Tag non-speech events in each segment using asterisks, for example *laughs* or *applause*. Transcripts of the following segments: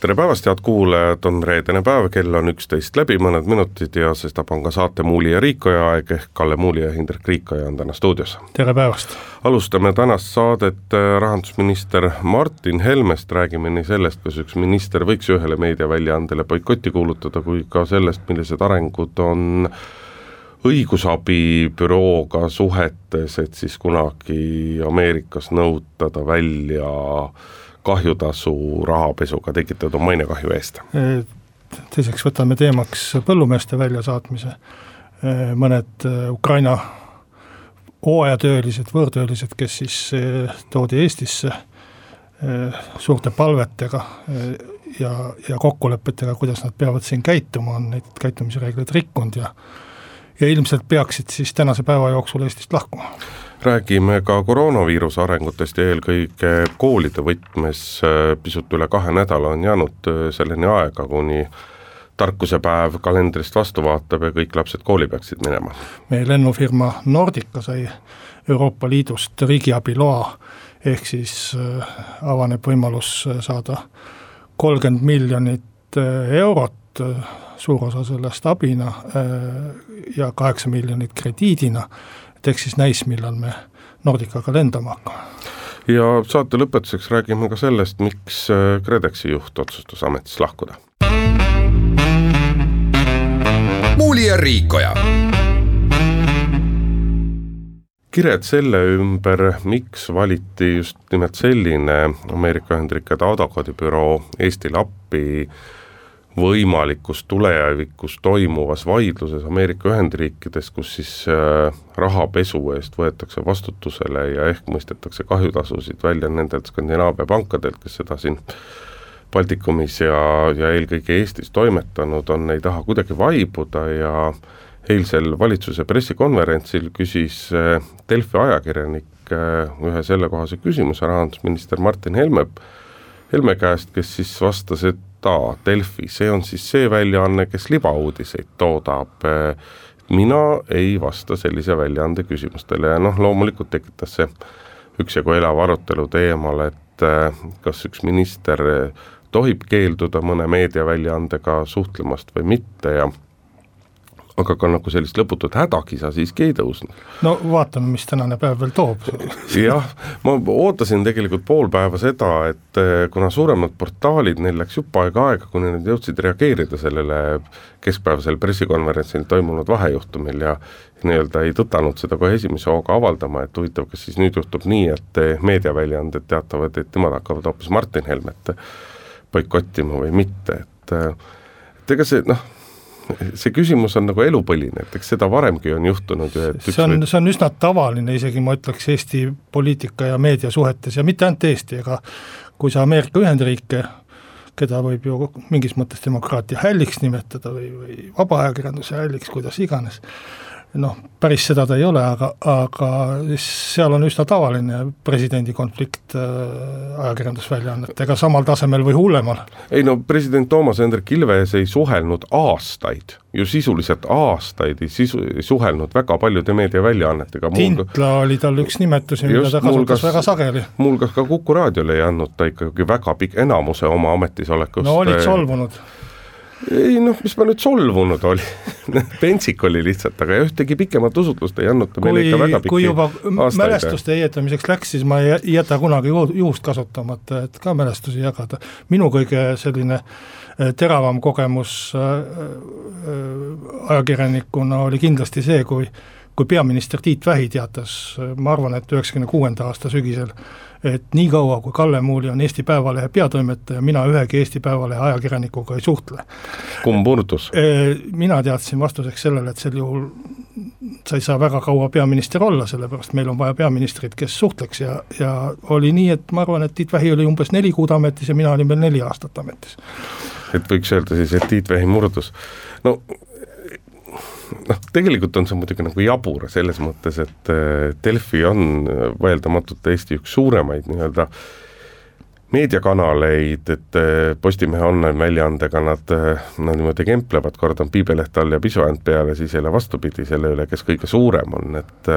tere päevast, head kuulajad, on reedene päev, kell on üksteist läbi mõned minutid ja sestap on ka saate Muuli ja Riikoja aeg ehk Kalle Muuli ja Hindrek Riikoja on täna stuudios. tere päevast! alustame tänast saadet äh, rahandusminister Martin Helmest, räägime nii sellest, kas üks minister võiks ühele meediaväljaandele boikoti kuulutada, kui ka sellest, millised arengud on õigusabibürooga suhetes, et siis kunagi Ameerikas nõutada välja äh, kahjutasu rahapesuga tekitatud mainekahju eest? teiseks võtame teemaks põllumeeste väljasaatmise, mõned Ukraina hooajatöölised, võõrtöölised, kes siis toodi Eestisse suurte palvetega ja, ja kokkulepetega, kuidas nad peavad siin käituma, on neid käitumisreegleid rikkunud ja ja ilmselt peaksid siis tänase päeva jooksul Eestist lahkuma räägime ka koroonaviiruse arengutest ja eelkõige koolide võtmes, pisut üle kahe nädala on jäänud äh, selleni aega, kuni tarkusepäev kalendrist vastu vaatab ja kõik lapsed kooli peaksid minema. meie lennufirma Nordica sai Euroopa Liidust riigiabiloa, ehk siis äh, avaneb võimalus äh, saada kolmkümmend miljonit eurot, suur osa sellest abina ja kaheksa miljonit krediidina et eks siis näis, millal me Nordicaga lendama hakkame. ja saate lõpetuseks räägime ka sellest, miks äh, KredExi juht otsustas ametist lahkuda. muuli ja Riikoja kired selle ümber, miks valiti just nimelt selline Ameerika Ühendriikide advokaadibüroo Eestile appi võimalikus tulevikus toimuvas vaidluses Ameerika Ühendriikides, kus siis äh, rahapesu eest võetakse vastutusele ja ehk mõistetakse kahjutasusid välja nendelt Skandinaavia pankadelt, kes seda siin Baltikumis ja, ja eelkõige Eestis toimetanud on, ei taha kuidagi vaibuda ja eilsel valitsuse pressikonverentsil küsis äh, Delfi ajakirjanik äh, ühe sellekohase küsimuse rahandusminister Martin Helme, Helme käest, kes siis vastas, et ta, Delfi, see on siis see väljaanne, kes libauudiseid toodab, mina ei vasta sellise väljaande küsimustele ja noh, loomulikult tekitas see üksjagu elava arutelu teemal, et kas üks minister tohib keelduda mõne meediaväljaandega suhtlemast või mitte ja aga ka nagu sellist lõputut hädakisa siiski ei tõusnud. no vaatame, mis tänane päev veel toob. jah, ma ootasin tegelikult pool päeva seda, et eh, kuna suuremad portaalid, neil läks jupp aega aega, kuni nad jõudsid reageerida sellele keskpäevasel pressikonverentsil toimunud vahejuhtumil ja nii-öelda ei tõtanud seda kohe esimese hooga avaldama, et huvitav, kas siis nüüd juhtub nii, et eh, meediaväljaanded teatavad, et nemad hakkavad hoopis Martin Helmet boikottima või mitte, et eh, et ega see noh, see küsimus on nagu elupõline, et eks seda varemgi on juhtunud ju, et see on või..., see on üsna tavaline isegi ma ütleks Eesti poliitika ja meediasuhetes ja mitte ainult Eesti, ega kui sa Ameerika Ühendriike, keda võib ju mingis mõttes demokraatia hälliks nimetada või, või vaba ajakirjanduse hälliks, kuidas iganes, noh, päris seda ta ei ole, aga, aga seal on üsna tavaline presidendi konflikt äh, ajakirjandusväljaannetega samal tasemel või hullemal. ei no president Toomas Hendrik Ilves ei suhelnud aastaid, ju sisuliselt aastaid ei sisu, ei suhelnud väga paljude meediaväljaannetega. Tintla oli tal üks nimetusi, mida ta kasutas väga sageli. muuhulgas ka Kuku raadiole ei andnud ta ikkagi väga pikk, enamuse oma ametisolekust no olid solvunud ei noh, mis ma nüüd solvunud olin *laughs* *laughs* pentsik oli lihtsalt, aga ühtegi pikemat usutlust ei andnud ta meile ikka väga pikki kui juba mälestuste heietamiseks läks, siis ma ei jäta kunagi juhust kasutamata, et ka mälestusi jagada. minu kõige selline äh, teravam kogemus äh, äh, ajakirjanikuna oli kindlasti see, kui kui peaminister Tiit Vähi teatas, ma arvan, et üheksakümne kuuenda aasta sügisel, et niikaua, kui Kalle Muuli on Eesti Päevalehe peatoimetaja, mina ühegi Eesti Päevalehe ajakirjanikuga ei suhtle. kumb murdus? Mina teadsin vastuseks sellele, et sel juhul sa ei saa väga kaua peaminister olla, sellepärast meil on vaja peaministrit, kes suhtleks ja, ja oli nii, et ma arvan, et Tiit Vähi oli umbes neli kuud ametis ja mina olin veel neli aastat ametis. et võiks öelda siis, et Tiit Vähi murdus. no noh, tegelikult on see muidugi nagu jabur selles mõttes, et Delfi on vaieldamatult Eesti üks suuremaid nii-öelda meediakanaleid, et Postimehe online-väljaandega nad, nad niimoodi kemplevad, kord on piibeleht all ja pisuäänd peal ja siis jälle vastupidi selle üle, kes kõige suurem on, et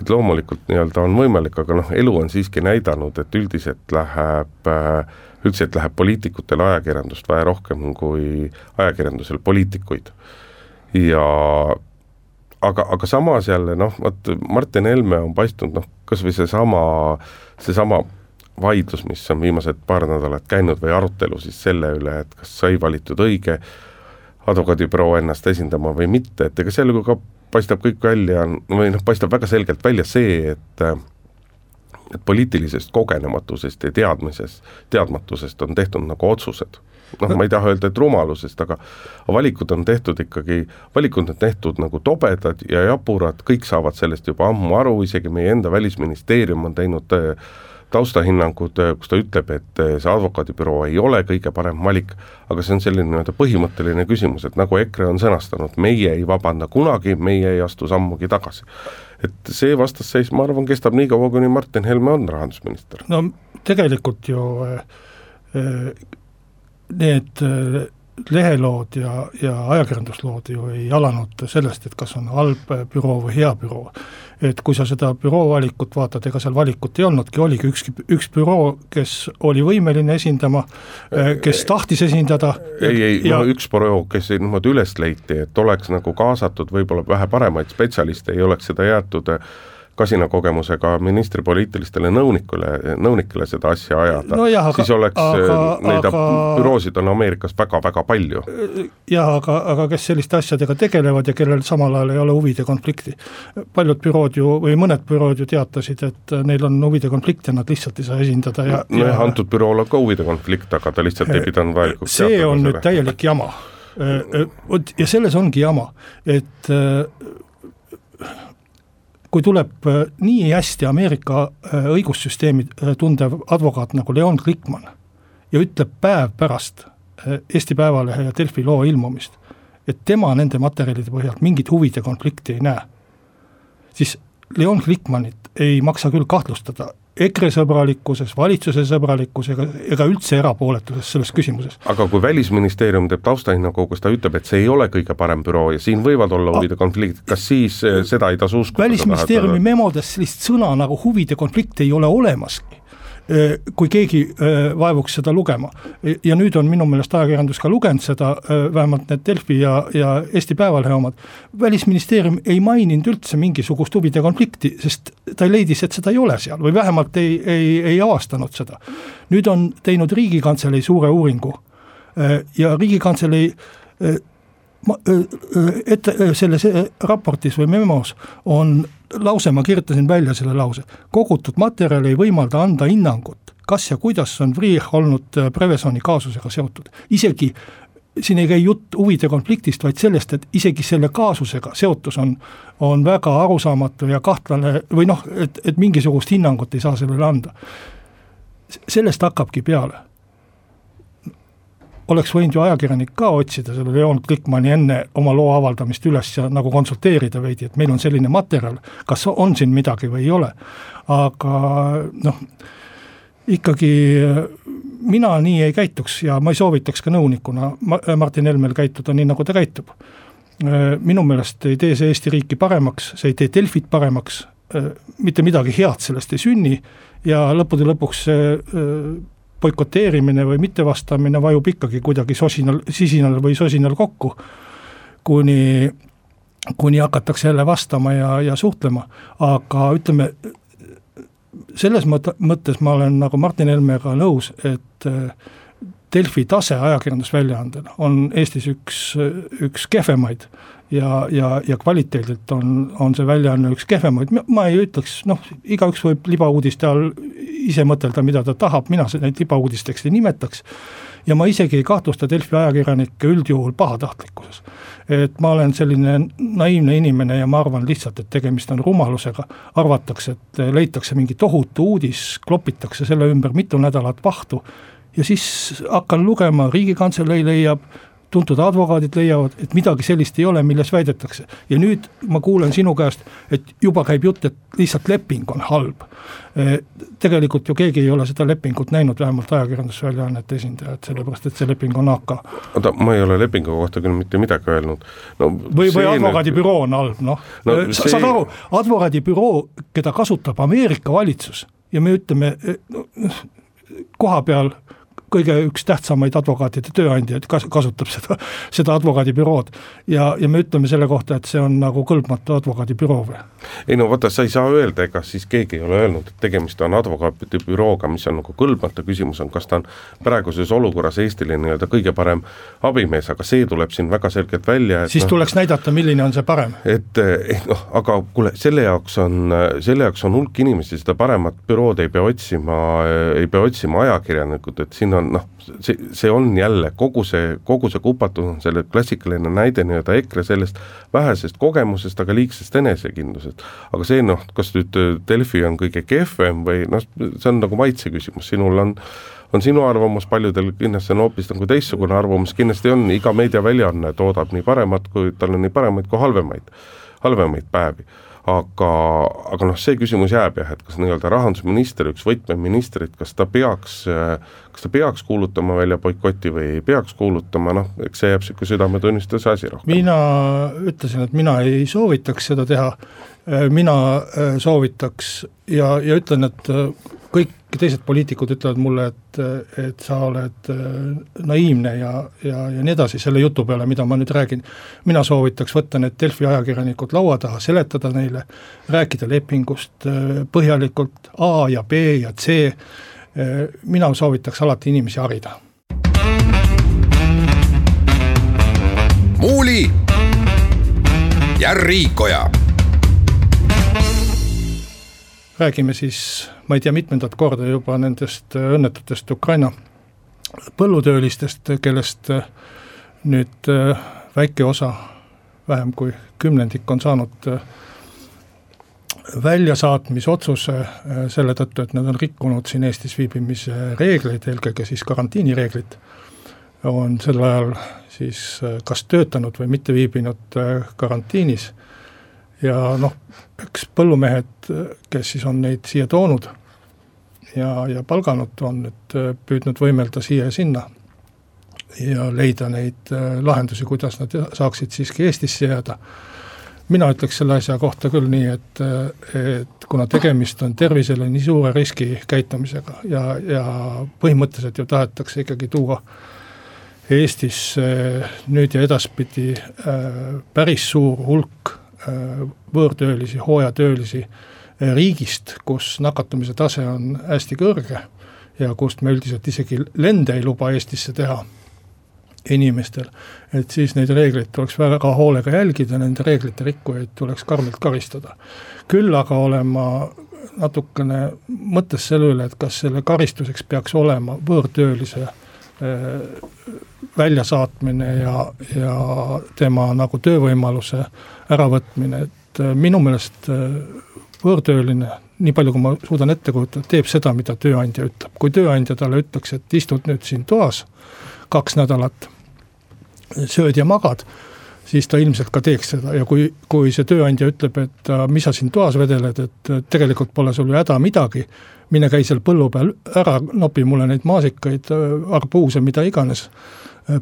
et loomulikult nii-öelda on võimalik, aga noh, elu on siiski näidanud, et üldiselt läheb äh, üldiselt läheb poliitikutel ajakirjandust vaja rohkem kui ajakirjandusel poliitikuid. Ja aga, aga samas jälle noh, vot Martin Helme on paistnud noh, kas või seesama, seesama vaidlus, mis on viimased paar nädalat käinud või arutelu siis selle üle, et kas sai valitud õige advokaadibüroo ennast esindama või mitte, et ega seal ju ka paistab kõik välja, või noh, paistab väga selgelt välja see, et et poliitilisest kogenematusest ja teadmisest, teadmatusest on tehtud nagu otsused. Noh, ma ei taha öelda, et rumalusest, aga valikud on tehtud ikkagi, valikud on tehtud nagu tobedad ja jaburad, kõik saavad sellest juba ammu aru, isegi meie enda välisministeerium on teinud äh, taustahinnangud, äh, kus ta ütleb, et äh, see advokaadibüroo ei ole kõige parem valik, aga see on selline nii-öelda põhimõtteline küsimus, et nagu EKRE on sõnastanud, meie ei vabanda kunagi, meie ei astu sammugi tagasi et see vastasseis, ma arvan, kestab nii kaua, kuni Martin Helme on rahandusminister. no tegelikult ju äh, need äh, lehelood ja, ja ajakirjanduslood ju ei alanud sellest, et kas on halb büroo või hea büroo. et kui sa seda büroo valikut vaatad, ega seal valikut ei olnudki, oligi üks, üks büroo, kes oli võimeline esindama, kes tahtis esindada. ei, ei ja... no üks büroo, kes niimoodi üles leiti, et oleks nagu kaasatud võib-olla vähe paremaid spetsialiste, ei oleks seda jäetud äh, kasina kogemusega ministri poliitilistele nõunikule, nõunikele seda asja ajada no, siis oleks aga, äh, neid aga, büroosid on Ameerikas väga-väga palju. jah, aga, aga kes selliste asjadega tegelevad ja kellel samal ajal ei ole huvide konflikti. paljud bürood ju, või mõned bürood ju teatasid, et neil on huvide konflikt ja nad lihtsalt ei saa esindada ja nojah ja..., antud bürool on ka huvide konflikt, aga ta lihtsalt ei pidanud vajalikuks see on nüüd täielik jama. Vot ja selles ongi jama, et kui tuleb äh, nii hästi Ameerika äh, õigussüsteemi äh, tundev advokaat nagu Leon Glikman ja ütleb päev pärast Eesti Päevalehe ja Delfi loo ilmumist, et tema nende materjalide põhjal mingit huvide konflikti ei näe, siis Leon Glikmanit ei maksa küll kahtlustada EKRE sõbralikkuses, valitsuse sõbralikkus ega, ega üldse erapooletuses selles küsimuses. aga kui Välisministeerium teeb taustahinnangu, kus ta ütleb, et see ei ole kõige parem büroo ja siin võivad olla huvide konfliktid, kas siis eh, seda ei tasu uskuda? välisministeeriumi memodes sellist sõna nagu huvide konflikt ei ole olemaski kui keegi vaevuks seda lugema. ja nüüd on minu meelest ajakirjandus ka lugenud seda, äh, vähemalt need Delfi ja, ja Eesti Päevalehe omad, välisministeerium ei maininud üldse mingisugust huvide konflikti, sest ta leidis, et seda ei ole seal või vähemalt ei, ei, ei avastanud seda. nüüd on teinud Riigikantselei suure uuringu ja Riigikantselei ma, ette, selles raportis või memos on lause, ma kirjutasin välja selle lause, kogutud materjal ei võimalda anda hinnangut, kas ja kuidas on Freeh olnud Prevezoni kaasusega seotud, isegi siin ei käi jutt huvide konfliktist, vaid sellest, et isegi selle kaasusega seotus on, on väga arusaamatu ja kahtlane või noh, et, et mingisugust hinnangut ei saa sellele anda. sellest hakkabki peale oleks võinud ju ajakirjanik ka otsida selle Leon Glikmani enne oma loo avaldamist üles ja nagu konsulteerida veidi, et meil on selline materjal, kas on siin midagi või ei ole. aga noh, ikkagi mina nii ei käituks ja ma ei soovitaks ka nõunikuna Martin Helmel käituda nii, nagu ta käitub. minu meelest ei tee see Eesti riiki paremaks, see ei tee Delfit paremaks, mitte midagi head sellest ei sünni ja lõppude lõpuks see boikoteerimine või mittevastamine vajub ikkagi kuidagi sosinal, sisinal või sosinal kokku, kuni, kuni hakatakse jälle vastama ja, ja suhtlema, aga ütleme, selles mõt-, mõttes ma olen nagu Martin Helmega nõus, et äh, Delfi tase ajakirjandusväljaandena on Eestis üks, üks kehvemaid ja, ja, ja kvaliteedilt on, on see väljaanne üks kehvemaid, ma ei ütleks, noh, igaüks võib libauudiste all ise mõtelda, mida ta tahab, mina neid libauudisteks ei nimetaks, ja ma isegi ei kahtlusta Delfi ajakirjanikke üldjuhul pahatahtlikkuses. et ma olen selline naiivne inimene ja ma arvan lihtsalt, et tegemist on rumalusega, arvatakse, et leitakse mingi tohutu uudis, klopitakse selle ümber mitu nädalat vahtu ja siis hakkan lugema, Riigikantselei leiab, tuntud advokaadid leiavad, et midagi sellist ei ole, milles väidetakse. ja nüüd ma kuulen sinu käest, et juba käib jutt, et lihtsalt leping on halb. E, tegelikult ju keegi ei ole seda lepingut näinud, vähemalt ajakirjandusväljaannete esindajad, sellepärast et see leping on AK. oota, ma ei ole lepingu kohta küll mitte midagi öelnud no,. või, või advokaadibüroo on halb, noh no, no, see... saad aru, advokaadibüroo, keda kasutab Ameerika valitsus ja me ütleme no, koha peal kõige üks tähtsamaid advokaatide tööandjaid kas-, kasutab seda, *laughs* seda advokaadibürood. ja, ja me ütleme selle kohta, et see on nagu kõlbmatu advokaadibüroo või? ei no vaata, sa ei saa öelda, ega siis keegi ei ole öelnud, et tegemist on advokaadibürooga, mis on nagu kõlbmatu, küsimus on, kas ta on praeguses olukorras Eestile nii-öelda kõige parem abimees, aga see tuleb siin väga selgelt välja, et siis no, tuleks näidata, milline on see parem. et eh, noh, aga kuule, selle jaoks on, selle jaoks on hulk inimesi, seda paremat bürood ei pea otsima, ei pea otsima ajakirjanikud, et siin on on noh, see, see on jälle kogu see, kogu see kupatus on selle klassikaline näide nii-öelda EKRE sellest vähesest kogemusest, aga liigsest enesekindlusest. aga see noh, kas nüüd äh, Delfi on kõige kehvem või noh, see on nagu maitse küsimus, sinul on on sinu arvamus, paljudel kindlasti on hoopis nagu teistsugune arvamus, kindlasti on, iga meediaväljaanne toodab nii paremat kui, tal on nii paremaid kui halvemaid, halvemaid päevi aga, aga noh, see küsimus jääb jah, et kas nii-öelda rahandusminister, üks võtmeministrit, kas ta peaks, kas ta peaks kuulutama välja boikoti või ei peaks kuulutama, noh, eks see jääb niisugune südametunnistuse asi rohkem. mina ütlesin, et mina ei soovitaks seda teha, mina soovitaks ja, ja ütlen, et kõik teised poliitikud ütlevad mulle, et, et sa oled äh, naiivne ja, ja, ja nii edasi selle jutu peale, mida ma nüüd räägin. mina soovitaks võtta need Delfi ajakirjanikud laua taha, seletada neile, rääkida lepingust äh, põhjalikult A ja B ja C, äh, mina soovitaks alati inimesi harida. muuli ja Riikoja räägime siis, ma ei tea, mitmendat korda juba nendest äh, õnnetutest Ukraina põllutöölistest, kellest äh, nüüd äh, väike osa, vähem kui kümnendik on saanud väljasaatmisotsuse selle tõttu, et nad on rikkunud siin Eestis viibimise reegleid, eelkõige siis karantiinireeglit, on sel ajal siis kas töötanud või mitte viibinud karantiinis. Ja noh, eks põllumehed, kes siis on neid siia toonud ja, ja palganud, on nüüd äh, püüdnud võimelda siia ja sinna ja leida neid äh, lahendusi, kuidas nad saaksid siiski Eestisse jääda. mina ütleks selle asja kohta küll nii, et, äh, et kuna tegemist on tervisele nii suure riski käitumisega ja, ja põhimõtteliselt ju tahetakse ikkagi tuua Eestis nüüd ja edaspidi päris suur hulk võõrtöölisi, hooajatöölisi riigist, kus nakatumise tase on hästi kõrge ja kust me üldiselt isegi lende ei luba Eestisse teha inimestel, et siis neid reegleid tuleks väga hoolega jälgida, nende reeglite rikkujaid tuleks karmilt karistada. küll aga olen ma natukene mõttes selle üle, et kas selle karistuseks peaks olema võõrtöölise äh, väljasaatmine ja, ja tema nagu töövõimaluse äravõtmine, et äh, minu meelest äh, võõrtööline, nii palju kui ma suudan ette kujutada, teeb seda, mida tööandja ütleb. kui tööandja talle ütleks, et istud nüüd siin toas kaks nädalat, sööd ja magad, siis ta ilmselt ka teeks seda ja kui, kui see tööandja ütleb, et mis sa siin toas vedeled, et tegelikult pole sul ju häda midagi, mine käi seal põllu peal ära, nopi mulle neid maasikaid, arbuuse, mida iganes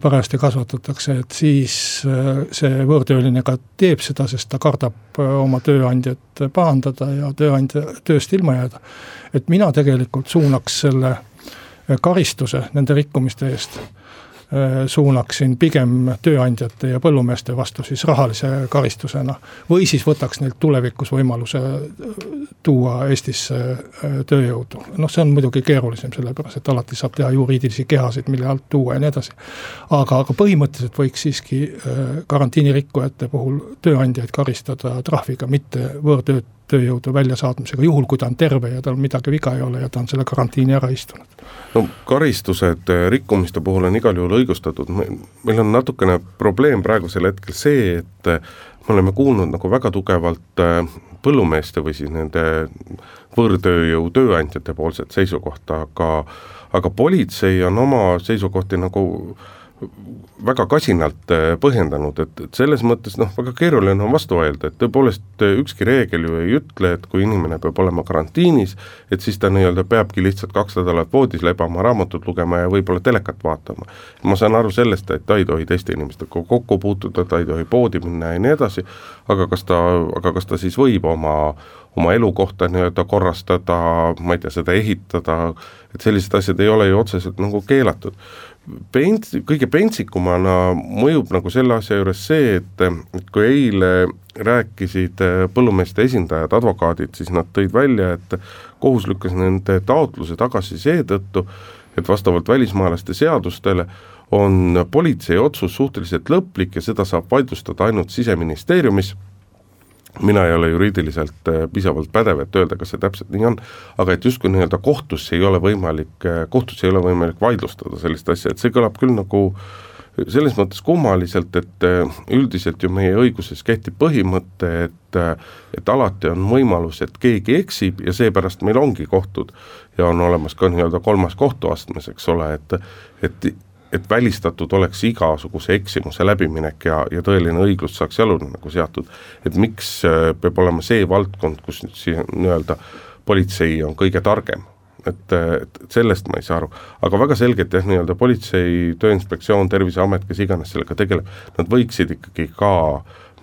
parajasti kasvatatakse, et siis äh, see võõrtööline ka teeb seda, sest ta kardab äh, oma tööandjat pahandada ja tööandja tööst ilma jääda. et mina tegelikult suunaks selle äh, karistuse nende rikkumiste eest Äh, suunaksin pigem tööandjate ja põllumeeste vastu siis rahalise karistusena. või siis võtaks neilt tulevikus võimaluse äh, tuua Eestisse äh, tööjõudu. noh, see on muidugi keerulisem, sellepärast et alati saab teha juriidilisi kehasid, mille alt tuua ja nii edasi. aga, aga põhimõtteliselt võiks siiski karantiinirikkujate puhul tööandjaid karistada trahviga, mitte võõrtööd tööjõudu väljasaatmisega, juhul kui ta on terve ja tal midagi viga ei ole ja ta on selle karantiini ära istunud. no karistused rikkumiste puhul on igal juhul õigustatud, meil on natukene probleem praegusel hetkel see, et eh, me oleme kuulnud nagu väga tugevalt eh, põllumeeste või siis nende võõrtööjõu tööandjate poolset seisukohta, aga aga politsei on oma seisukohti nagu väga kasinalt äh, põhjendanud, et, et selles mõttes noh, väga keeruline on vastu vaielda, et tõepoolest äh, ükski reegel ju ei ütle, et kui inimene peab olema karantiinis, et siis ta nii-öelda peabki lihtsalt kaks nädalat voodis lebama, raamatut lugema ja võib-olla telekat vaatama. ma saan aru sellest, et ta ei tohi teiste inimestega kokku puutuda, ta ei tohi poodi minna ja nii edasi, aga kas ta, aga kas ta siis võib oma oma elukohta nii-öelda korrastada, ma ei tea, seda ehitada, et sellised asjad ei ole ju otseselt nagu keelatud. Pents-, kõige pentsikumana mõjub nagu selle asja juures see, et, et kui eile rääkisid äh, põllumeeste esindajad, advokaadid, siis nad tõid välja, et kohus lükkas nende taotluse tagasi seetõttu, et vastavalt välismaalaste seadustele on politsei otsus suhteliselt lõplik ja seda saab vaidlustada ainult siseministeeriumis mina ei ole juriidiliselt äh, piisavalt pädev, et öelda, kas see täpselt nii on, aga et justkui nii-öelda kohtusse ei ole võimalik, äh, kohtusse ei ole võimalik vaidlustada sellist asja, et see kõlab küll nagu selles mõttes kummaliselt, et äh, üldiselt ju meie õiguses kehtib põhimõte, et et alati on võimalus, et keegi eksib ja seepärast meil ongi kohtud ja on olemas ka nii-öelda kolmas kohtuastmes, eks ole, et et et välistatud oleks igasuguse eksimuse läbiminek ja, ja tõeline õiglus saaks jalule nagu seatud. et miks äh, peab olema see valdkond, kus nüüd siin nii-öelda politsei on kõige targem, et, et sellest ma ei saa aru, aga väga selgelt jah, nii-öelda politsei, Tööinspektsioon, Terviseamet, kes iganes sellega tegeleb, nad võiksid ikkagi ka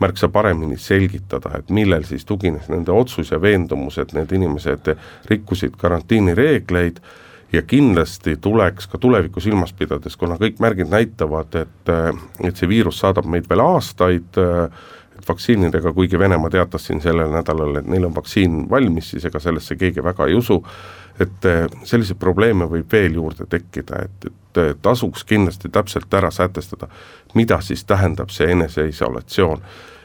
märksa paremini selgitada, et millel siis tugines nende otsus ja veendumus, et need inimesed rikkusid karantiinireegleid ja kindlasti tuleks ka tulevikku silmas pidades, kuna kõik märgid näitavad, et, et see viirus saadab meid veel aastaid, et vaktsiinidega, kuigi Venemaa teatas siin sellel nädalal, et neil on vaktsiin valmis, siis ega sellesse keegi väga ei usu, et selliseid probleeme võib veel juurde tekkida, et, et tasuks kindlasti täpselt ära sätestada, mida siis tähendab see eneseisolatsioon.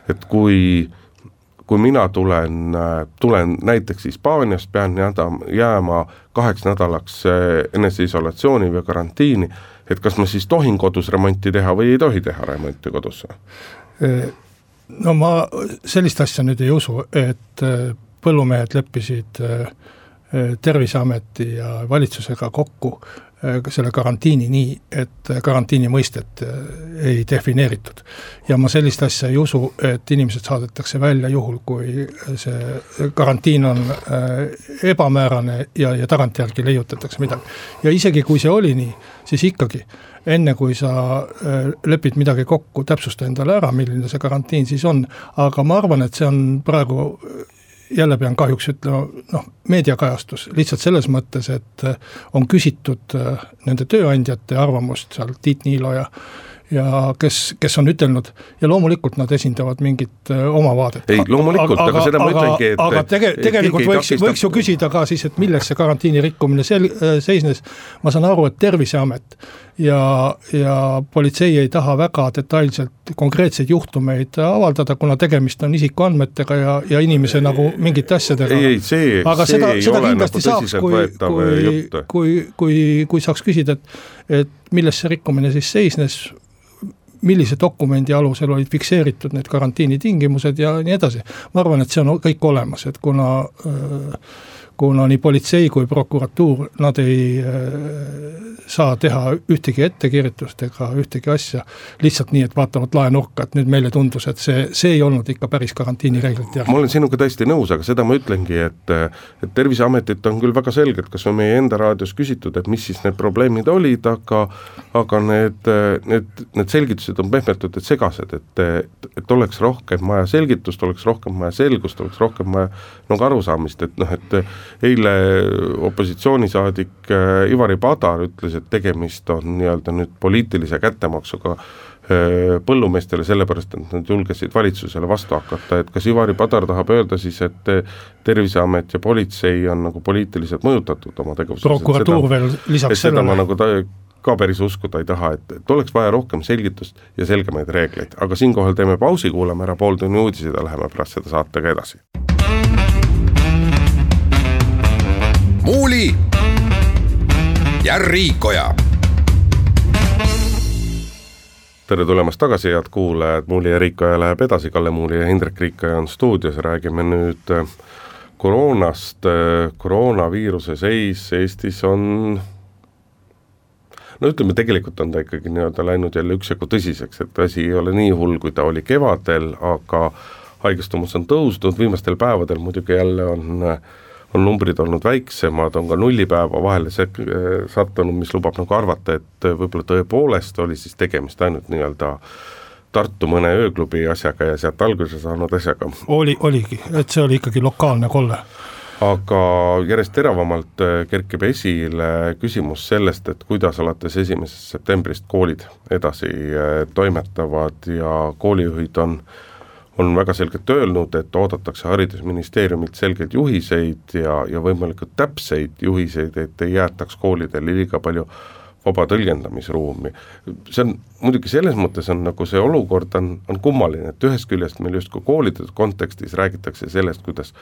et kui kui mina tulen, tulen näiteks Hispaaniast, pean jääma kaheks nädalaks eh, eneseisolatsiooni või karantiini, et kas ma siis tohin kodus remonti teha või ei tohi teha remonti kodus? Eh, no ma sellist asja nüüd ei usu, et eh, põllumehed leppisid Terviseameti ja valitsusega kokku selle karantiini nii, et karantiini mõistet äh, ei defineeritud. ja ma sellist asja ei usu, et inimesed saadetakse välja juhul, kui see karantiin on äh, ebamäärane ja, ja tagantjärgi leiutatakse midagi. ja isegi, kui see oli nii, siis ikkagi enne kui sa lepid midagi kokku, täpsusta endale ära, milline see karantiin siis on, aga ma arvan, et see on praegu jälle pean kahjuks ütlema, noh, meediakajastus lihtsalt selles mõttes, et äh, on küsitud äh, nende tööandjate arvamust seal, Tiit Niilo ja ja kes, kes on ütelnud ja loomulikult nad esindavad mingit äh, oma vaadet. ei, loomulikult, aga seda ma ütlengi, et aga tege-, tegelikult võiks, võiks ju küsida ka siis, et milles see karantiini rikkumine sel-, seisnes, ma saan aru, et Terviseamet ja, ja politsei ei taha väga detailselt konkreetseid juhtumeid avaldada, kuna tegemist on isikuandmetega ja, ja inimese nagu mingite asjadega. ei, ei see, aga see seda, ei seda ole kindlasti nagu saaks, kui, kui, kui, kui, kui saaks küsida, et et milles see rikkumine siis seisnes, millise dokumendi alusel olid fikseeritud need karantiinitingimused ja nii edasi. ma arvan, et see on kõik olemas, et kuna äh, kuna nii politsei kui prokuratuur, nad ei äh, saa teha ühtegi ettekirjutust ega ühtegi asja lihtsalt nii, et vaatavad laenurka, et nüüd meile tundus, et see, see ei olnud ikka päris karantiinireeglite järgi. ma olen sinuga täiesti nõus, aga seda ma ütlengi, et et Terviseametit on küll väga selgelt kas või meie enda raadios küsitud, et mis siis need probleemid olid, aga aga need, need, need selgitused on pehmelt öeldes segased, et, et, et oleks rohkem vaja selgitust, oleks rohkem vaja selgust, oleks rohkem vaja nagu arusaamist, et noh, et eile opositsioonisaadik äh, Ivari Padar ütles, et tegemist on nii-öelda nüüd poliitilise kättemaksuga äh, põllumeestele, sellepärast et nad julgesid valitsusele vastu hakata, et kas Ivari Padar tahab öelda siis, et Terviseamet ja politsei on nagu poliitiliselt mõjutatud oma tegevuses? prokuratuur veel lisaks sellele? ma nagu ta, ka päris uskuda ei taha, et, et oleks vaja rohkem selgitust ja selgemaid reegleid, aga siinkohal teeme pausi, kuulame ära pooltunni uudised ja läheme pärast seda saatega edasi Muuli ja Riikoja. tere tulemast tagasi, head kuulajad, Muuli ja Riikoja läheb edasi, Kalle Muuli ja Hindrek Riikoja on stuudios. Räägime nüüd äh, koroonast, äh, koroonaviiruse seis Eestis on no ütleme, tegelikult on ta ikkagi nii-öelda läinud jälle üksjagu tõsiseks, et asi ei ole nii hull, kui ta oli kevadel, aga haigestumus on tõusnud, viimastel päevadel muidugi jälle on on numbrid olnud väiksemad, on ka nullipäeva vahele sek-, sattunud, mis lubab nagu arvata, et võib-olla tõepoolest oli siis tegemist ainult nii-öelda Tartu mõne ööklubi asjaga ja sealt alguse saanud asjaga. oli, oligi, et see oli ikkagi lokaalne kolle aga järjest teravamalt äh, kerkib esile küsimus sellest, et kuidas alates esimesest septembrist koolid edasi äh, toimetavad ja koolijuhid on on väga selgelt öelnud, et oodatakse Haridusministeeriumilt selgeid juhiseid ja, ja võimalikult täpseid juhiseid, et ei jäetaks koolidele liiga palju vaba tõlgendamisruumi. see on, muidugi selles mõttes on nagu see olukord on, on kummaline, et ühest küljest meil justkui koolide kontekstis räägitakse sellest, kuidas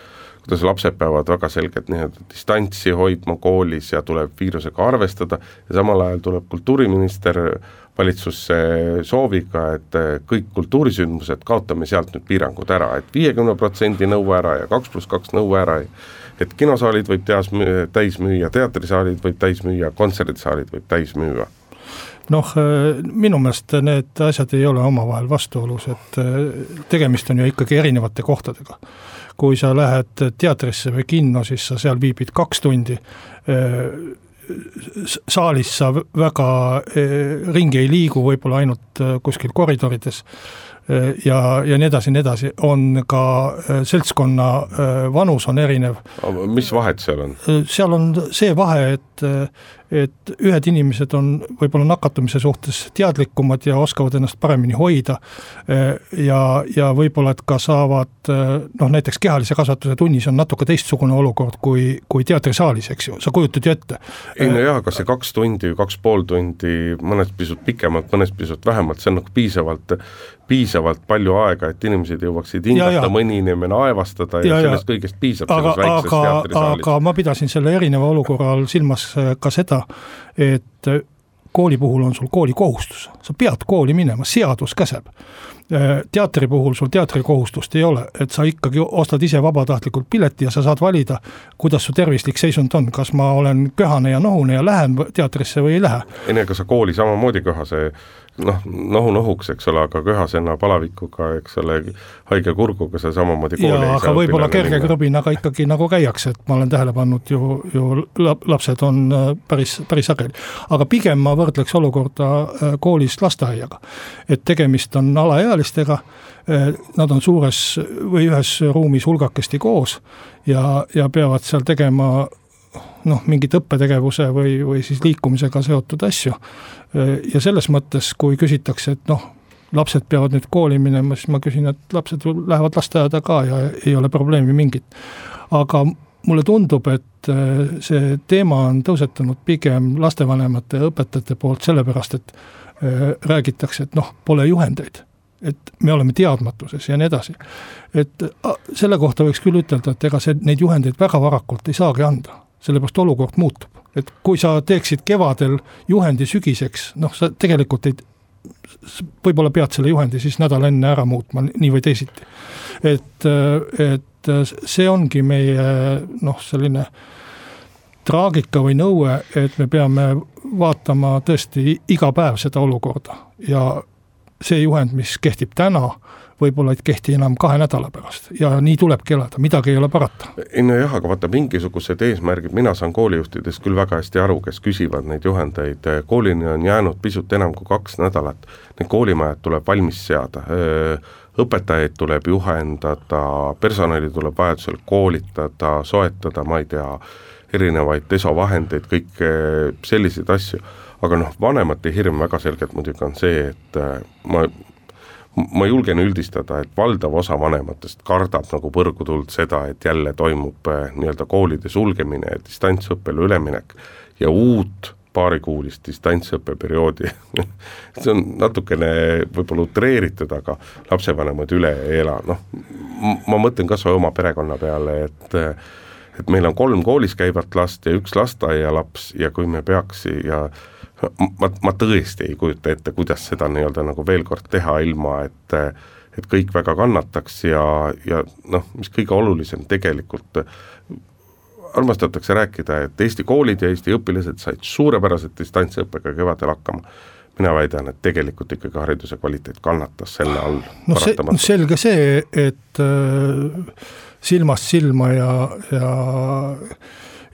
kuidas lapsed peavad väga selgelt nii-öelda distantsi hoidma koolis ja tuleb viirusega arvestada ja samal ajal tuleb kultuuriminister valitsusse sooviga, et kõik kultuurisündmused, kaotame sealt nüüd piirangud ära et, et viiekümne protsendi nõue ära ja kaks pluss kaks nõue ära, et kinosaalid võib teas, täis müüa, teatrisaalid võib täis müüa, kontserdisaalid võib täis müüa. Noh, minu meelest need asjad ei ole omavahel vastuolus, et tegemist on ju ikkagi erinevate kohtadega. Kui sa lähed teatrisse või kinno, siis sa seal viibid kaks tundi, saalis sa väga ringi ei liigu, võib-olla ainult kuskil koridorides ja, ja nii edasi, nii edasi, on ka seltskonna vanus on erinev. mis vahet seal on? seal on see vahe, et et ühed inimesed on võib-olla nakatumise suhtes teadlikumad ja oskavad ennast paremini hoida eh, ja, ja võib-olla, et ka saavad eh, noh, näiteks kehalise kasvatuse tunnis on natuke teistsugune olukord kui, kui teatrisaalis, eks ju, sa kujutad ju ette. ei no jaa, aga see kaks tundi, kaks pool tundi, mõned pisut pikemalt, mõned pisut vähemalt, see on nagu piisavalt, piisavalt palju aega, et inimesed jõuaksid hingata, mõni inimene aevastada ja, ja sellest kõigest piisab aga, selles väikses aga, teatrisaalis. aga ma pidasin selle erineva olukorra all silmas eh, ka seda, seda, et kooli puhul on sul koolikohustus, sa pead kooli minema, seadus käseb. teatri puhul sul teatrikohustust ei ole, et sa ikkagi ostad ise vabatahtlikult pileti ja sa saad valida, kuidas su tervislik seisund on, kas ma olen köhane ja nohune ja lähen teatrisse või ei lähe. ei no ega sa kooli samamoodi köhase noh, nohu nohuks, eks ole, aga köhasenna palavikuga, eks ole, haige kurguga sa samamoodi kooli jaa, aga võib-olla kerge krõbinaga ikkagi nagu käiakse, et ma olen tähele pannud ju, ju lapsed on äh, päris, päris sageli. aga pigem ma võrdleks olukorda äh, koolis lasteaiaga. et tegemist on alaealistega, äh, nad on suures või ühes ruumis hulgakesti koos ja, ja peavad seal tegema noh, mingit õppetegevuse või, või siis liikumisega seotud asju. ja selles mõttes, kui küsitakse, et noh, lapsed peavad nüüd kooli minema, siis ma küsin, et lapsed lähevad lasteaeda ka ja ei ole probleemi mingit. aga mulle tundub, et äh, see teema on tõusetunud pigem lastevanemate ja õpetajate poolt sellepärast, et äh, räägitakse, et noh, pole juhendeid et me oleme teadmatuses ja nii edasi. et selle kohta võiks küll ütelda, et ega see, neid juhendeid väga varakult ei saagi anda sellepärast olukord muutub. et kui sa teeksid kevadel juhendi sügiseks, noh, sa tegelikult ei, võib-olla pead selle juhendi siis nädal enne ära muutma, nii või teisiti. et, et see ongi meie noh, selline traagika või nõue, et me peame vaatama tõesti iga päev seda olukorda ja see juhend, mis kehtib täna võib-olla ei kehti enam kahe nädala pärast. Ja nii tulebki elada, midagi ei ole parata. ei nojah, aga vaata mingisugused eesmärgid, mina saan koolijuhtidest küll väga hästi aru, kes küsivad neid juhendeid, koolini on jäänud pisut enam kui kaks nädalat, need koolimajad tuleb valmis seada, õpetajaid tuleb juhendada, personali tuleb vajadusel koolitada, soetada, ma ei tea, erinevaid desovahendeid, kõike selliseid asju, aga noh, vanemate hirm väga selgelt muidugi on see, et ma ma julgen üldistada, et valdav osa vanematest kardab nagu põrgutuld seda, et jälle toimub äh, nii-öelda koolide sulgemine ja distantsõppele üleminek ja uut paarikuulist distantsõppeperioodi *laughs* see on natukene võib-olla utreeritud, aga lapsevanemad üle ei ela, noh, ma mõtlen kas või oma perekonna peale, et et meil on kolm koolis käivat last ja üks lasteaialaps ja kui me peaks ja ma, ma tõesti ei kujuta ette, kuidas seda nii-öelda nagu veel kord teha, ilma et et kõik väga kannataks ja, ja noh, mis kõige olulisem tegelikult, armastatakse rääkida, et Eesti koolid ja Eesti õpilased said suurepäraselt distantsõppega kevadel hakkama. Mina väidan, et tegelikult ikkagi hariduse kvaliteet kannatas selle all no see, selge see, et äh, silmast silma ja, ja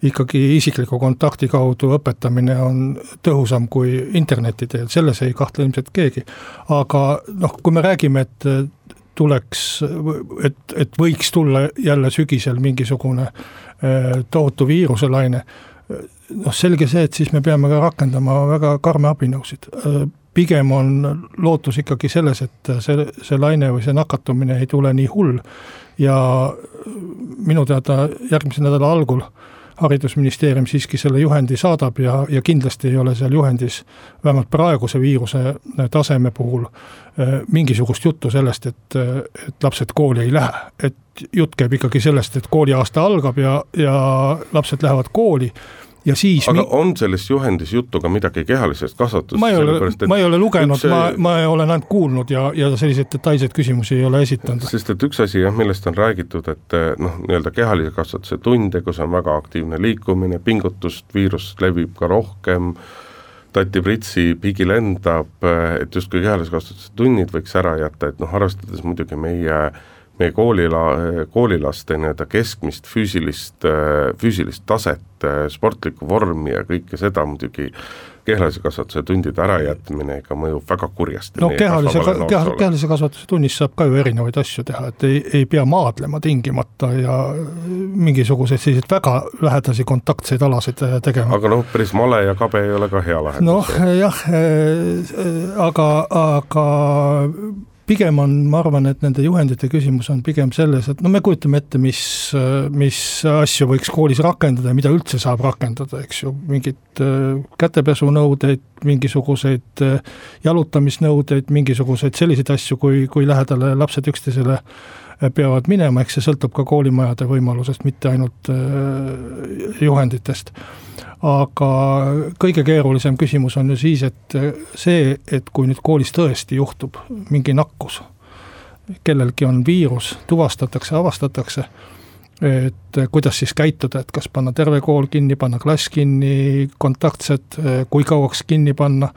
ikkagi isikliku kontakti kaudu õpetamine on tõhusam kui interneti teel, selles ei kahtle ilmselt keegi. aga noh, kui me räägime, et tuleks, et, et võiks tulla jälle sügisel mingisugune äh, tohutu viiruselaine noh, selge see, et siis me peame ka rakendama väga karme abinõusid. pigem on lootus ikkagi selles, et see, see laine või see nakatumine ei tule nii hull ja minu teada järgmise nädala algul haridusministeerium siiski selle juhendi saadab ja, ja kindlasti ei ole seal juhendis vähemalt praeguse viiruse taseme puhul mingisugust juttu sellest, et, et lapsed kooli ei lähe. et jutt käib ikkagi sellest, et kooliaasta algab ja, ja lapsed lähevad kooli ja siis aga mi... on selles juhendis juttu ka midagi kehalisest kasvatusest? ma ei ole, ma ei ole lugenud üks..., ma, ma olen ainult kuulnud ja, ja selliseid detailseid küsimusi ei ole esitanud. sest et üks asi jah, millest on räägitud, et eh, noh, nii-öelda kehalise kasvatuse tunde, kus on väga aktiivne liikumine, pingutust, viirus levib ka rohkem, tati pritsi, pigi lendab, eh, et justkui kehalise kasvatuse tunnid võiks ära jätta, et noh, arvestades muidugi meie äh, meie koolila-, koolilaste nii-öelda keskmist füüsilist, füüsilist taset, sportlikku vormi ja kõike seda muidugi kehalise kasvatuse tundide ärajätmine ikka mõjub väga kurjasti. no kehalise, kehalise, kehalise kasvatuse tunnis saab ka ju erinevaid asju teha, et ei, ei pea maadlema tingimata ja mingisuguseid selliseid väga lähedasi kontaktseid alasid tegema. aga noh, päris male ja kabe ei ole ka hea lahendus. noh jah, aga, aga pigem on, ma arvan, et nende juhendite küsimus on pigem selles, et no me kujutame ette, mis, mis asju võiks koolis rakendada ja mida üldse saab rakendada, eks ju, mingid äh, kätepesunõudeid, mingisuguseid äh, jalutamisnõudeid, mingisuguseid selliseid asju, kui, kui lähedale lapsed üksteisele peavad minema, eks see sõltub ka koolimajade võimalusest, mitte ainult juhenditest. Aga kõige keerulisem küsimus on ju siis, et see, et kui nüüd koolis tõesti juhtub mingi nakkus, kellelgi on viirus, tuvastatakse, avastatakse, et kuidas siis käituda, et kas panna terve kool kinni, panna klass kinni, kontaktsed, kui kauaks kinni panna,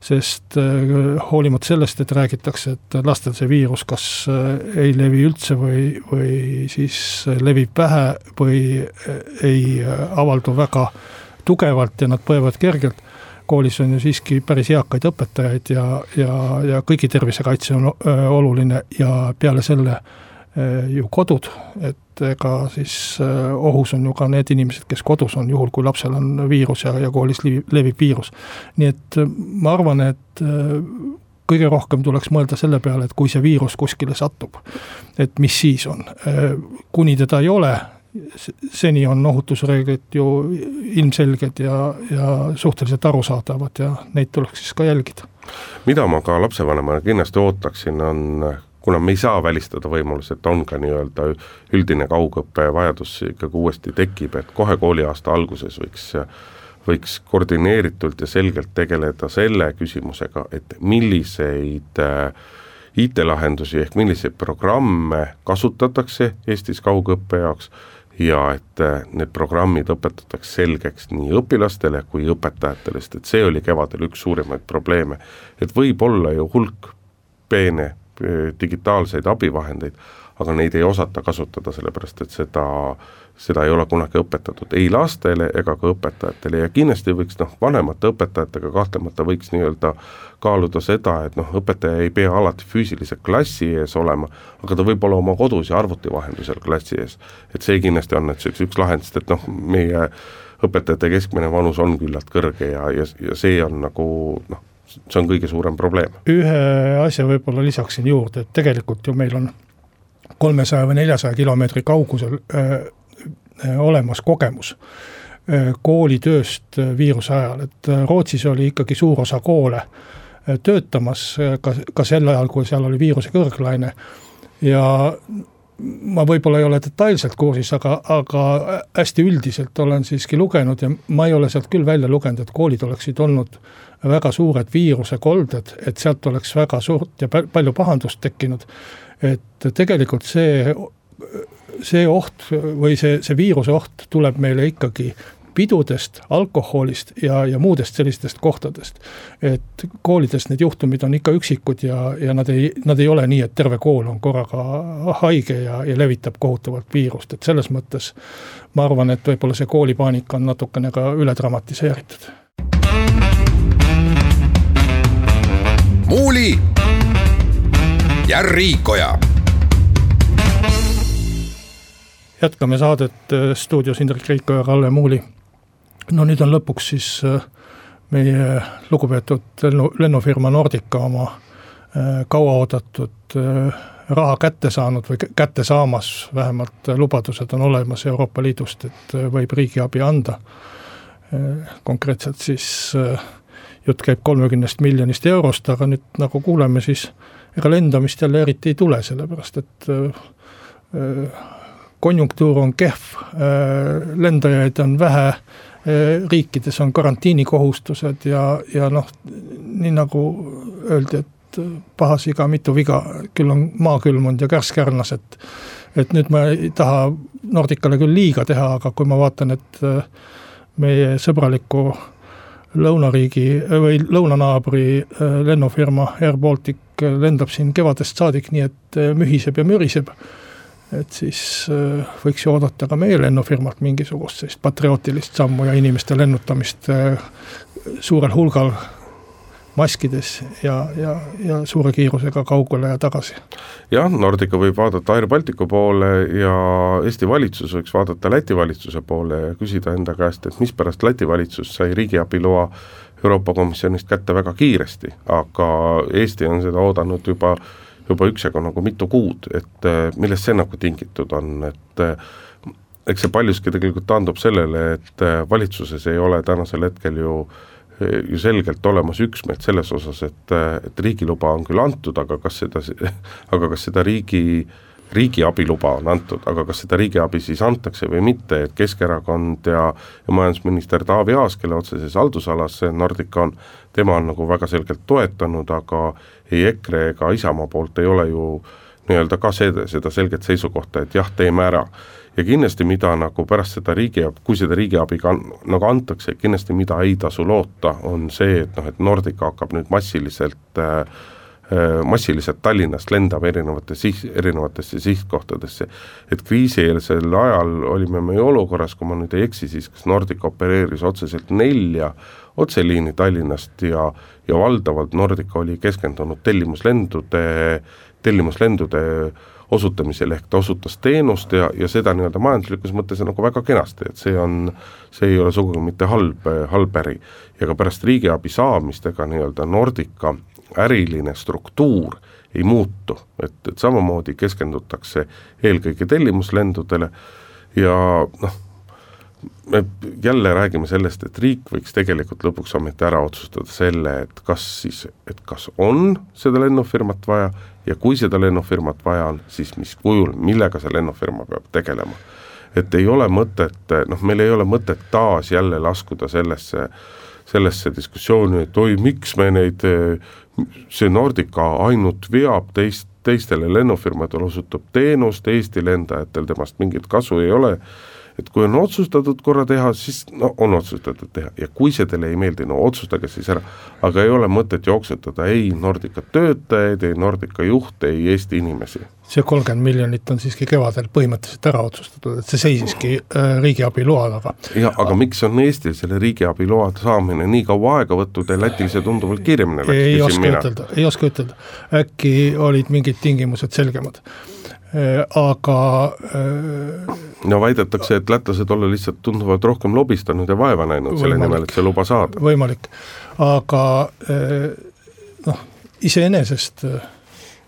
sest hoolimata sellest, et räägitakse, et lastel see viirus kas ei levi üldse või, või siis levib vähe või ei avaldu väga tugevalt ja nad põevad kergelt. koolis on ju siiski päris eakaid õpetajaid ja, ja, ja kõigi tervisekaitse on oluline ja peale selle ju kodud, et ega siis öö, ohus on ju ka need inimesed, kes kodus on, juhul kui lapsel on viirus ja, ja koolis levib, viirus. nii et ma arvan, et kõige rohkem tuleks mõelda selle peale, et kui see viirus kuskile satub, et mis siis on. kuni teda ei ole, seni on ohutusreeglid ju ilmselged ja, ja suhteliselt arusaadavad ja neid tuleks siis ka jälgida. mida ma ka lapsevanemana kindlasti ootaksin, on kuna me ei saa välistada võimalust, et on ka nii-öelda üldine kaugõppe vajadus ikkagi uuesti tekib, et kohe kooliaasta alguses võiks võiks koordineeritult ja selgelt tegeleda selle küsimusega, et milliseid äh, IT-lahendusi ehk milliseid programme kasutatakse Eestis kaugõppe jaoks ja et äh, need programmid õpetatakse selgeks nii õpilastele kui õpetajatele, sest et see oli kevadel üks suurimaid probleeme. et võib olla ju hulk peene digitaalseid abivahendeid, aga neid ei osata kasutada, sellepärast et seda, seda ei ole kunagi õpetatud ei lastele ega ka õpetajatele ja kindlasti võiks noh, vanemate õpetajatega kahtlemata võiks nii-öelda kaaluda seda, et noh, õpetaja ei pea alati füüsiliselt klassi ees olema, aga ta võib olla oma kodus ja arvuti vahendusel klassi ees. et see kindlasti on nüüd üks, üks lahend, sest et noh, meie õpetajate keskmine vanus on küllalt kõrge ja, ja, ja see on nagu noh, see on kõige suurem probleem. ühe asja võib-olla lisaksin juurde, et tegelikult ju meil on kolmesaja või neljasaja kilomeetri kaugusel öö, öö, olemas kogemus öö, koolitööst viiruse ajal, et Rootsis oli ikkagi suur osa koole töötamas ka, ka sel ajal, kui seal oli viiruse kõrglaine ja ma võib-olla ei ole detailselt kursis, aga, aga hästi üldiselt olen siiski lugenud ja ma ei ole sealt küll välja lugenud, et koolid oleksid olnud väga suured viirusekolded, et sealt oleks väga suurt ja palju pahandust tekkinud. Et tegelikult see see oht või see, see viiruse oht tuleb meile ikkagi pidudest, alkoholist ja, ja muudest sellistest kohtadest. et koolides need juhtumid on ikka üksikud ja, ja nad ei, nad ei ole nii, et terve kool on korraga haige ja, ja levitab kohutavalt viirust, et selles mõttes ma arvan, et võib-olla see koolipaanika on natukene ka üle dramatiseeritud. muuli ja Riikoja jätkame saadet äh, stuudios Indrek Riiko ja Kalle Muuli. No nüüd on lõpuks siis äh, meie lugupeetud lennu, lennufirma Nordica oma äh, kauaoodatud raha kätte saanud või kätte saamas, vähemalt lubadused on olemas Euroopa Liidust, et võib riigiabi anda. konkreetselt siis jutt käib kolmekümnest miljonist eurost, aga nüüd nagu kuuleme, siis ega lendamist jälle eriti ei tule, sellepärast et konjunktuur on kehv, äh, lendajaid on vähe, äh, riikides on karantiinikohustused ja, ja noh, nii nagu öeldi, et paha siga, mitu viga, küll on maa külmunud ja kärss kärnas, et et nüüd ma ei taha Nordicale küll liiga teha, aga kui ma vaatan, et äh, meie sõbraliku lõunariigi või lõunanaabri lennufirma Air Baltic lendab siin kevadest saadik, nii et mühiseb ja müriseb et siis äh, võiks ju oodata ka meie lennufirmalt mingisugust sellist patriootilist sammu ja inimeste lennutamist äh, suurel hulgal maskides ja, ja, ja suure kiirusega kaugele ja tagasi. jah, Nordica võib vaadata Air Balticu poole ja Eesti valitsus võiks vaadata Läti valitsuse poole ja küsida enda käest, et mispärast Läti valitsus sai riigiabiloa Euroopa Komisjonist kätte väga kiiresti, aga Eesti on seda oodanud juba juba üksjagu nagu mitu kuud, et äh, millest see nagu tingitud on, et äh, eks see paljuski tegelikult taandub sellele, et äh, valitsuses ei ole tänasel hetkel ju ju selgelt olemas üksmeelt selles osas, et, et riigiluba on küll antud, aga kas seda, *laughs* aga kas seda riigi äh, riigiabiluba on antud, aga kas seda riigiabi siis antakse või mitte, et Keskerakond ja, ja majandusminister Taavi Aas, kelle otseses haldusalas see Nordica on, tema on nagu väga selgelt toetanud, aga ei EKRE ega Isamaa poolt ei ole ju nii-öelda ka seda, seda selget seisukohta, et jah, teeme ära. ja kindlasti, mida nagu pärast seda riigiabi, kui seda riigiabi ka nagu antakse, kindlasti mida ei tasu loota, on see, et noh, et Nordica hakkab nüüd massiliselt Äh, massiliselt Tallinnast lendab erinevate siht, erinevatesse sihtkohtadesse. et kriisieelsel ajal olime me ju olukorras, kui ma nüüd ei eksi, siis kas Nordica opereeris otseselt nelja otseliini Tallinnast ja, ja valdavalt Nordica oli keskendunud tellimuslendude, tellimuslendude osutamisel, ehk ta osutas teenust ja, ja seda nii-öelda majanduslikus mõttes nagu väga kenasti, et see on, see ei ole sugugi mitte halb, halb äri. ja ka pärast riigiabi saamist, ega nii-öelda Nordica äriline struktuur ei muutu, et, et samamoodi keskendutakse eelkõige tellimuslendudele ja noh, me jälle räägime sellest, et riik võiks tegelikult lõpuks ometi ära otsustada selle, et kas siis, et kas on seda lennufirmat vaja ja kui seda lennufirmat vaja on, siis mis kujul, millega see lennufirma peab tegelema. et ei ole mõtet, noh, meil ei ole mõtet taas jälle laskuda sellesse, sellesse diskussiooni, et oi, miks me neid see Nordica ainult veab teist, teistele lennufirmadele osutab teenust, Eesti lendajatel temast mingit kasu ei ole, et kui on otsustatud korra teha, siis no on otsustatud teha. Ja kui see teile ei meeldi, no otsustage siis ära. aga ei ole mõtet jooksutada ei Nordica töötajaid, ei Nordica juhte, ei Eesti inimesi see kolmkümmend miljonit on siiski kevadel põhimõtteliselt ära otsustatud, et see seisiski äh, riigiabi loa taga. jah, aga miks on Eestil selle riigiabi loa saamine nii kaua aega võtnud ja Lätil see tunduvalt kiiremini läks? ei oska mina. ütelda, ei oska ütelda, äkki olid mingid tingimused selgemad äh, aga äh, no väidetakse, et lätlased olla lihtsalt tunduvalt rohkem lobistanud ja vaeva näinud selle nimel, et see luba saada. võimalik, aga noh, iseenesest äh,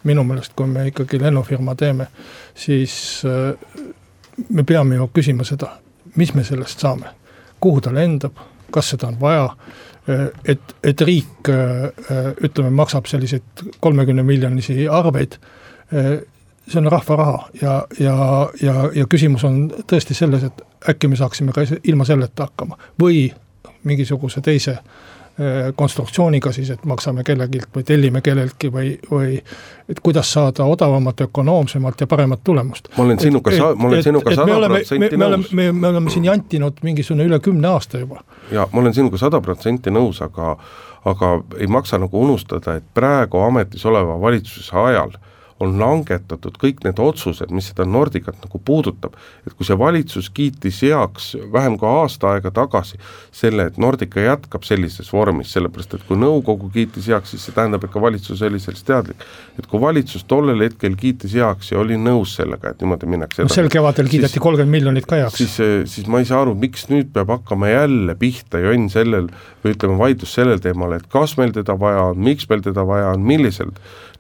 minu meelest, kui me ikkagi lennufirma teeme, siis äh, me peame ju küsima seda, mis me sellest saame, kuhu ta lendab, kas seda on vaja, äh, et, et riik äh, ütleme, maksab selliseid kolmekümne miljonisi arveid, see on rahva raha ja, ja, ja, ja küsimus on tõesti selles, et äkki me saaksime ka ilma selleta hakkama. Või mingisuguse teise konstruktsiooniga siis, et maksame kellegilt või tellime kelleltki või, või et kuidas saada odavamat, ökonoomsemalt ja paremat tulemust. ma olen sinuga, ma olen sinuga sada protsenti nõus. me, me oleme siin jantinud mingisugune üle kümne aasta juba. ja ma olen sinuga sada protsenti nõus, aga aga ei maksa nagu unustada, et praegu ametis oleva valitsuse ajal on langetatud kõik need otsused, mis seda Nordicat nagu puudutab, et kui see valitsus kiitis heaks vähem kui aasta aega tagasi selle, et Nordica jätkab sellises vormis, sellepärast et kui nõukogu kiitis heaks, siis see tähendab, et ka valitsus oli sellest teadlik. et kui valitsus tollel hetkel kiitis heaks ja oli nõus sellega, et niimoodi minnakse edasi sel kevadel kiideti kolmkümmend miljonit ka heaks. siis, siis ma ei saa aru, miks nüüd peab hakkama jälle pihta jonn sellel või ütleme, vaidlus sellel teemal, et kas meil teda vaja on, miks meil teda vaja on, millisel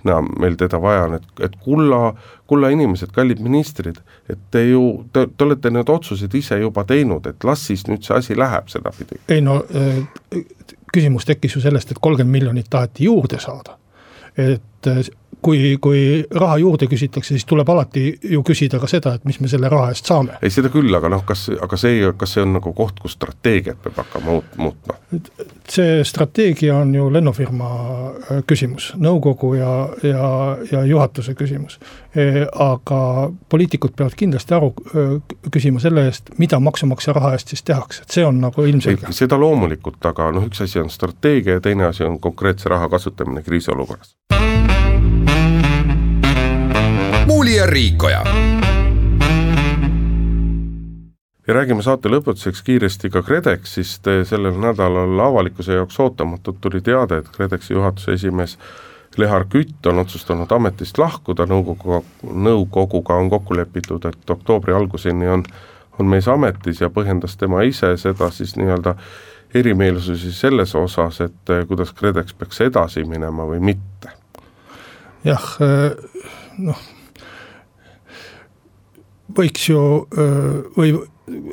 no meil teda vaja on, et, et kulla, kulla inimesed, kallid ministrid, et te ju, te, te olete need otsused ise juba teinud, et las siis nüüd see asi läheb sedapidi. ei no äh, küsimus tekkis ju sellest, et kolmkümmend miljonit taheti juurde saada. et äh, kui, kui raha juurde küsitakse, siis tuleb alati ju küsida ka seda, et mis me selle raha eest saame. ei, seda küll, aga noh, kas, aga see, kas see on nagu koht, kus strateegiat peab hakkama muut-, muutma? see strateegia on ju lennufirma äh, küsimus, nõukogu ja, ja, ja juhatuse küsimus. E, aga poliitikud peavad kindlasti aru äh, küsima selle eest, mida maksumaksja raha eest siis tehakse, et see on nagu ilmselge. seda loomulikult, aga noh, üks asi on strateegia ja teine asi on konkreetse raha kasutamine kriisiolukorras Muuli ja Riikoja. ja räägime saate lõpetuseks kiiresti ka KredExist, sellel nädalal avalikkuse jaoks ootamatult tuli teade, et KredExi juhatuse esimees Lehar Kütt on otsustanud ametist lahkuda, nõukoguga, nõukoguga on kokku lepitud, et oktoobri alguseni on, on mees ametis ja põhjendas tema ise seda siis nii-öelda erimeelsusi selles osas, et kuidas KredEx peaks edasi minema või mitte. jah, noh võiks ju või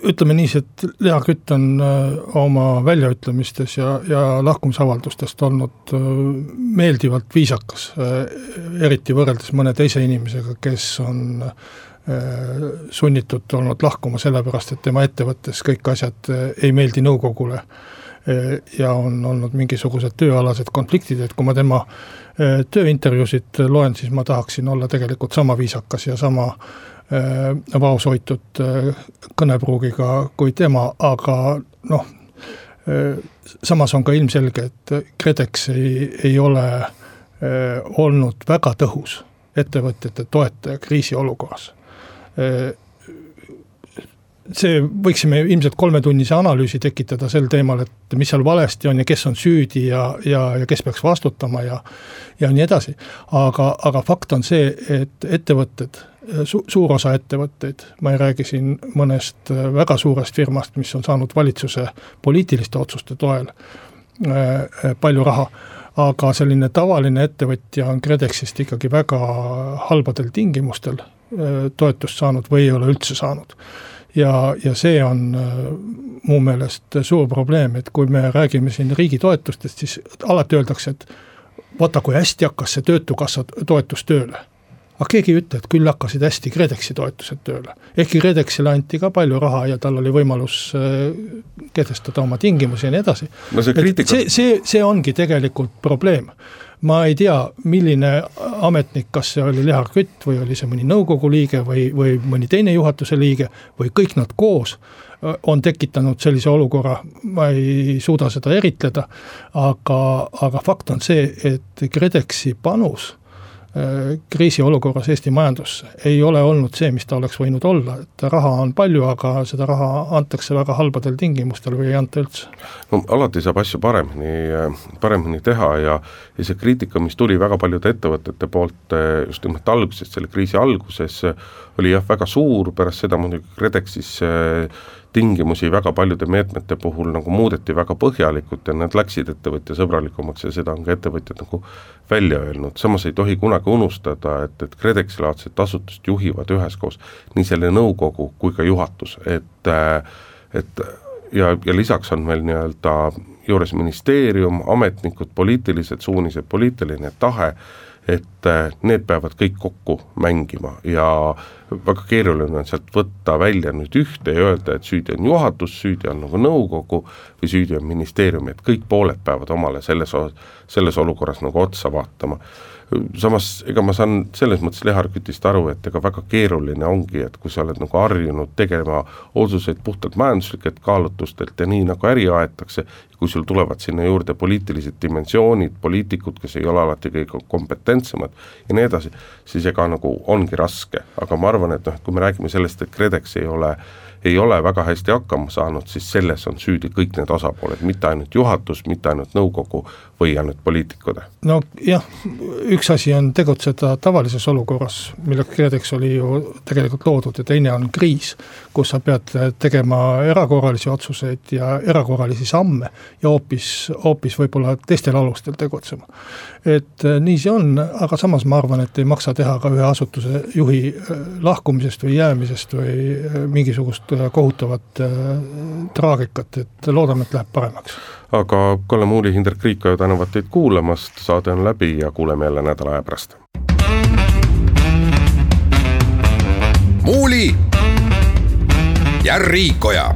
ütleme niiviisi, et Lea Kütt on oma väljaütlemistes ja, ja lahkumisavaldustest olnud meeldivalt viisakas, eriti võrreldes mõne teise inimesega, kes on sunnitud olnud lahkuma sellepärast, et tema ettevõttes kõik asjad ei meeldi nõukogule ja on olnud mingisugused tööalased konfliktid, et kui ma tema tööintervjuusid loen, siis ma tahaksin olla tegelikult sama viisakas ja sama äh, vaoshoitud äh, kõnepruugiga kui tema, aga noh, äh, samas on ka ilmselge, et KredEx ei, ei ole olnud väga tõhus ettevõtjate toetaja kriisiolukorras see, võiksime ilmselt kolmetunnise analüüsi tekitada sel teemal, et mis seal valesti on ja kes on süüdi ja, ja, ja kes peaks vastutama ja ja nii edasi. aga, aga fakt on see, et ettevõtted su,, suur osa ettevõtteid, ma ei räägi siin mõnest väga suurest firmast, mis on saanud valitsuse poliitiliste otsuste toel äh, palju raha, aga selline tavaline ettevõtja on KredExist ikkagi väga halbadel tingimustel äh, toetust saanud või ei ole üldse saanud. Ja, ja see on äh, mu meelest suur probleem, et kui me räägime siin riigi toetustest, siis alati öeldakse, et vaata, kui hästi hakkas see Töötukassa toetus tööle. Aga keegi ei ütle, et küll hakkasid hästi KredExi toetused tööle. ehkki KredExile anti ka palju raha ja tal oli võimalus äh, kehtestada oma tingimusi ja nii edasi no. see, see, see, see ongi tegelikult probleem ma ei tea, milline ametnik, kas see oli Lehar Kütt või oli see mõni nõukogu liige või, või mõni teine juhatuse liige või kõik nad koos on tekitanud sellise olukorra, ma ei suuda seda eritleda, aga, aga fakt on see, et KredExi panus Äh, kriisiolukorras Eesti majandusse. Ei ole olnud see, mis ta oleks võinud olla, et raha on palju, aga seda raha antakse väga halbadel tingimustel või ei anta üldse. no alati saab asju paremini, paremini teha ja, ja see kriitika, mis tuli väga paljude ettevõtete poolt äh, just nimelt alguses, selle kriisi alguses, oli jah, väga suur, pärast seda muidugi KredExis äh, tingimusi väga paljude meetmete puhul nagu muudeti väga põhjalikult ja nad läksid ettevõtjasõbralikumaks ja seda on ka ettevõtjad nagu välja öelnud, samas ei tohi kunagi unustada, et, et KredExi-laadset asutust juhivad üheskoos nii selle nõukogu kui ka juhatus, et et ja, ja lisaks on meil nii-öelda juures ministeerium, ametnikud, poliitilised suunised, poliitiline tahe, et need peavad kõik kokku mängima ja väga keeruline on sealt võtta välja nüüd ühte ja öelda, et süüdi on juhatus, süüdi on nagu nõukogu või süüdi on ministeerium, et kõik pooled peavad omale selles, selles olukorras nagu otsa vaatama. Samas ega ma saan selles mõttes Lehar Kütist aru, et ega väga keeruline ongi, et kui sa oled nagu harjunud tegema otsuseid puhtalt majanduslikelt kaalutlustelt ja nii nagu äri aetakse, kui sul tulevad sinna juurde poliitilised dimensioonid, poliitikud, kes ei ole alati kõige kompetentsemad ja nii edasi, siis ega nagu ongi raske, aga ma arvan, et noh, kui me räägime sellest, et KredEx ei ole ei ole väga hästi hakkama saanud, siis selles on süüdi kõik need osapooled, mitte ainult juhatus, mitte ainult nõukogu või ainult poliitikud. nojah, üks asi on tegutseda tavalises olukorras, milleks KredEx oli ju tegelikult loodud ja teine on kriis, kus sa pead tegema erakorralisi otsuseid ja erakorralisi samme ja hoopis, hoopis võib-olla teistel alustel tegutsema. Et eh, nii see on, aga samas ma arvan, et ei maksa teha ka ühe asutuse juhi eh, lahkumisest või jäämisest või eh, mingisugust kohutavat traagikat, et loodame, et läheb paremaks aga Kalle Muuli, Hindrek Riikoja tänavad teid kuulamast, saade on läbi ja kuuleme jälle nädala aja pärast. muuli ja Riikoja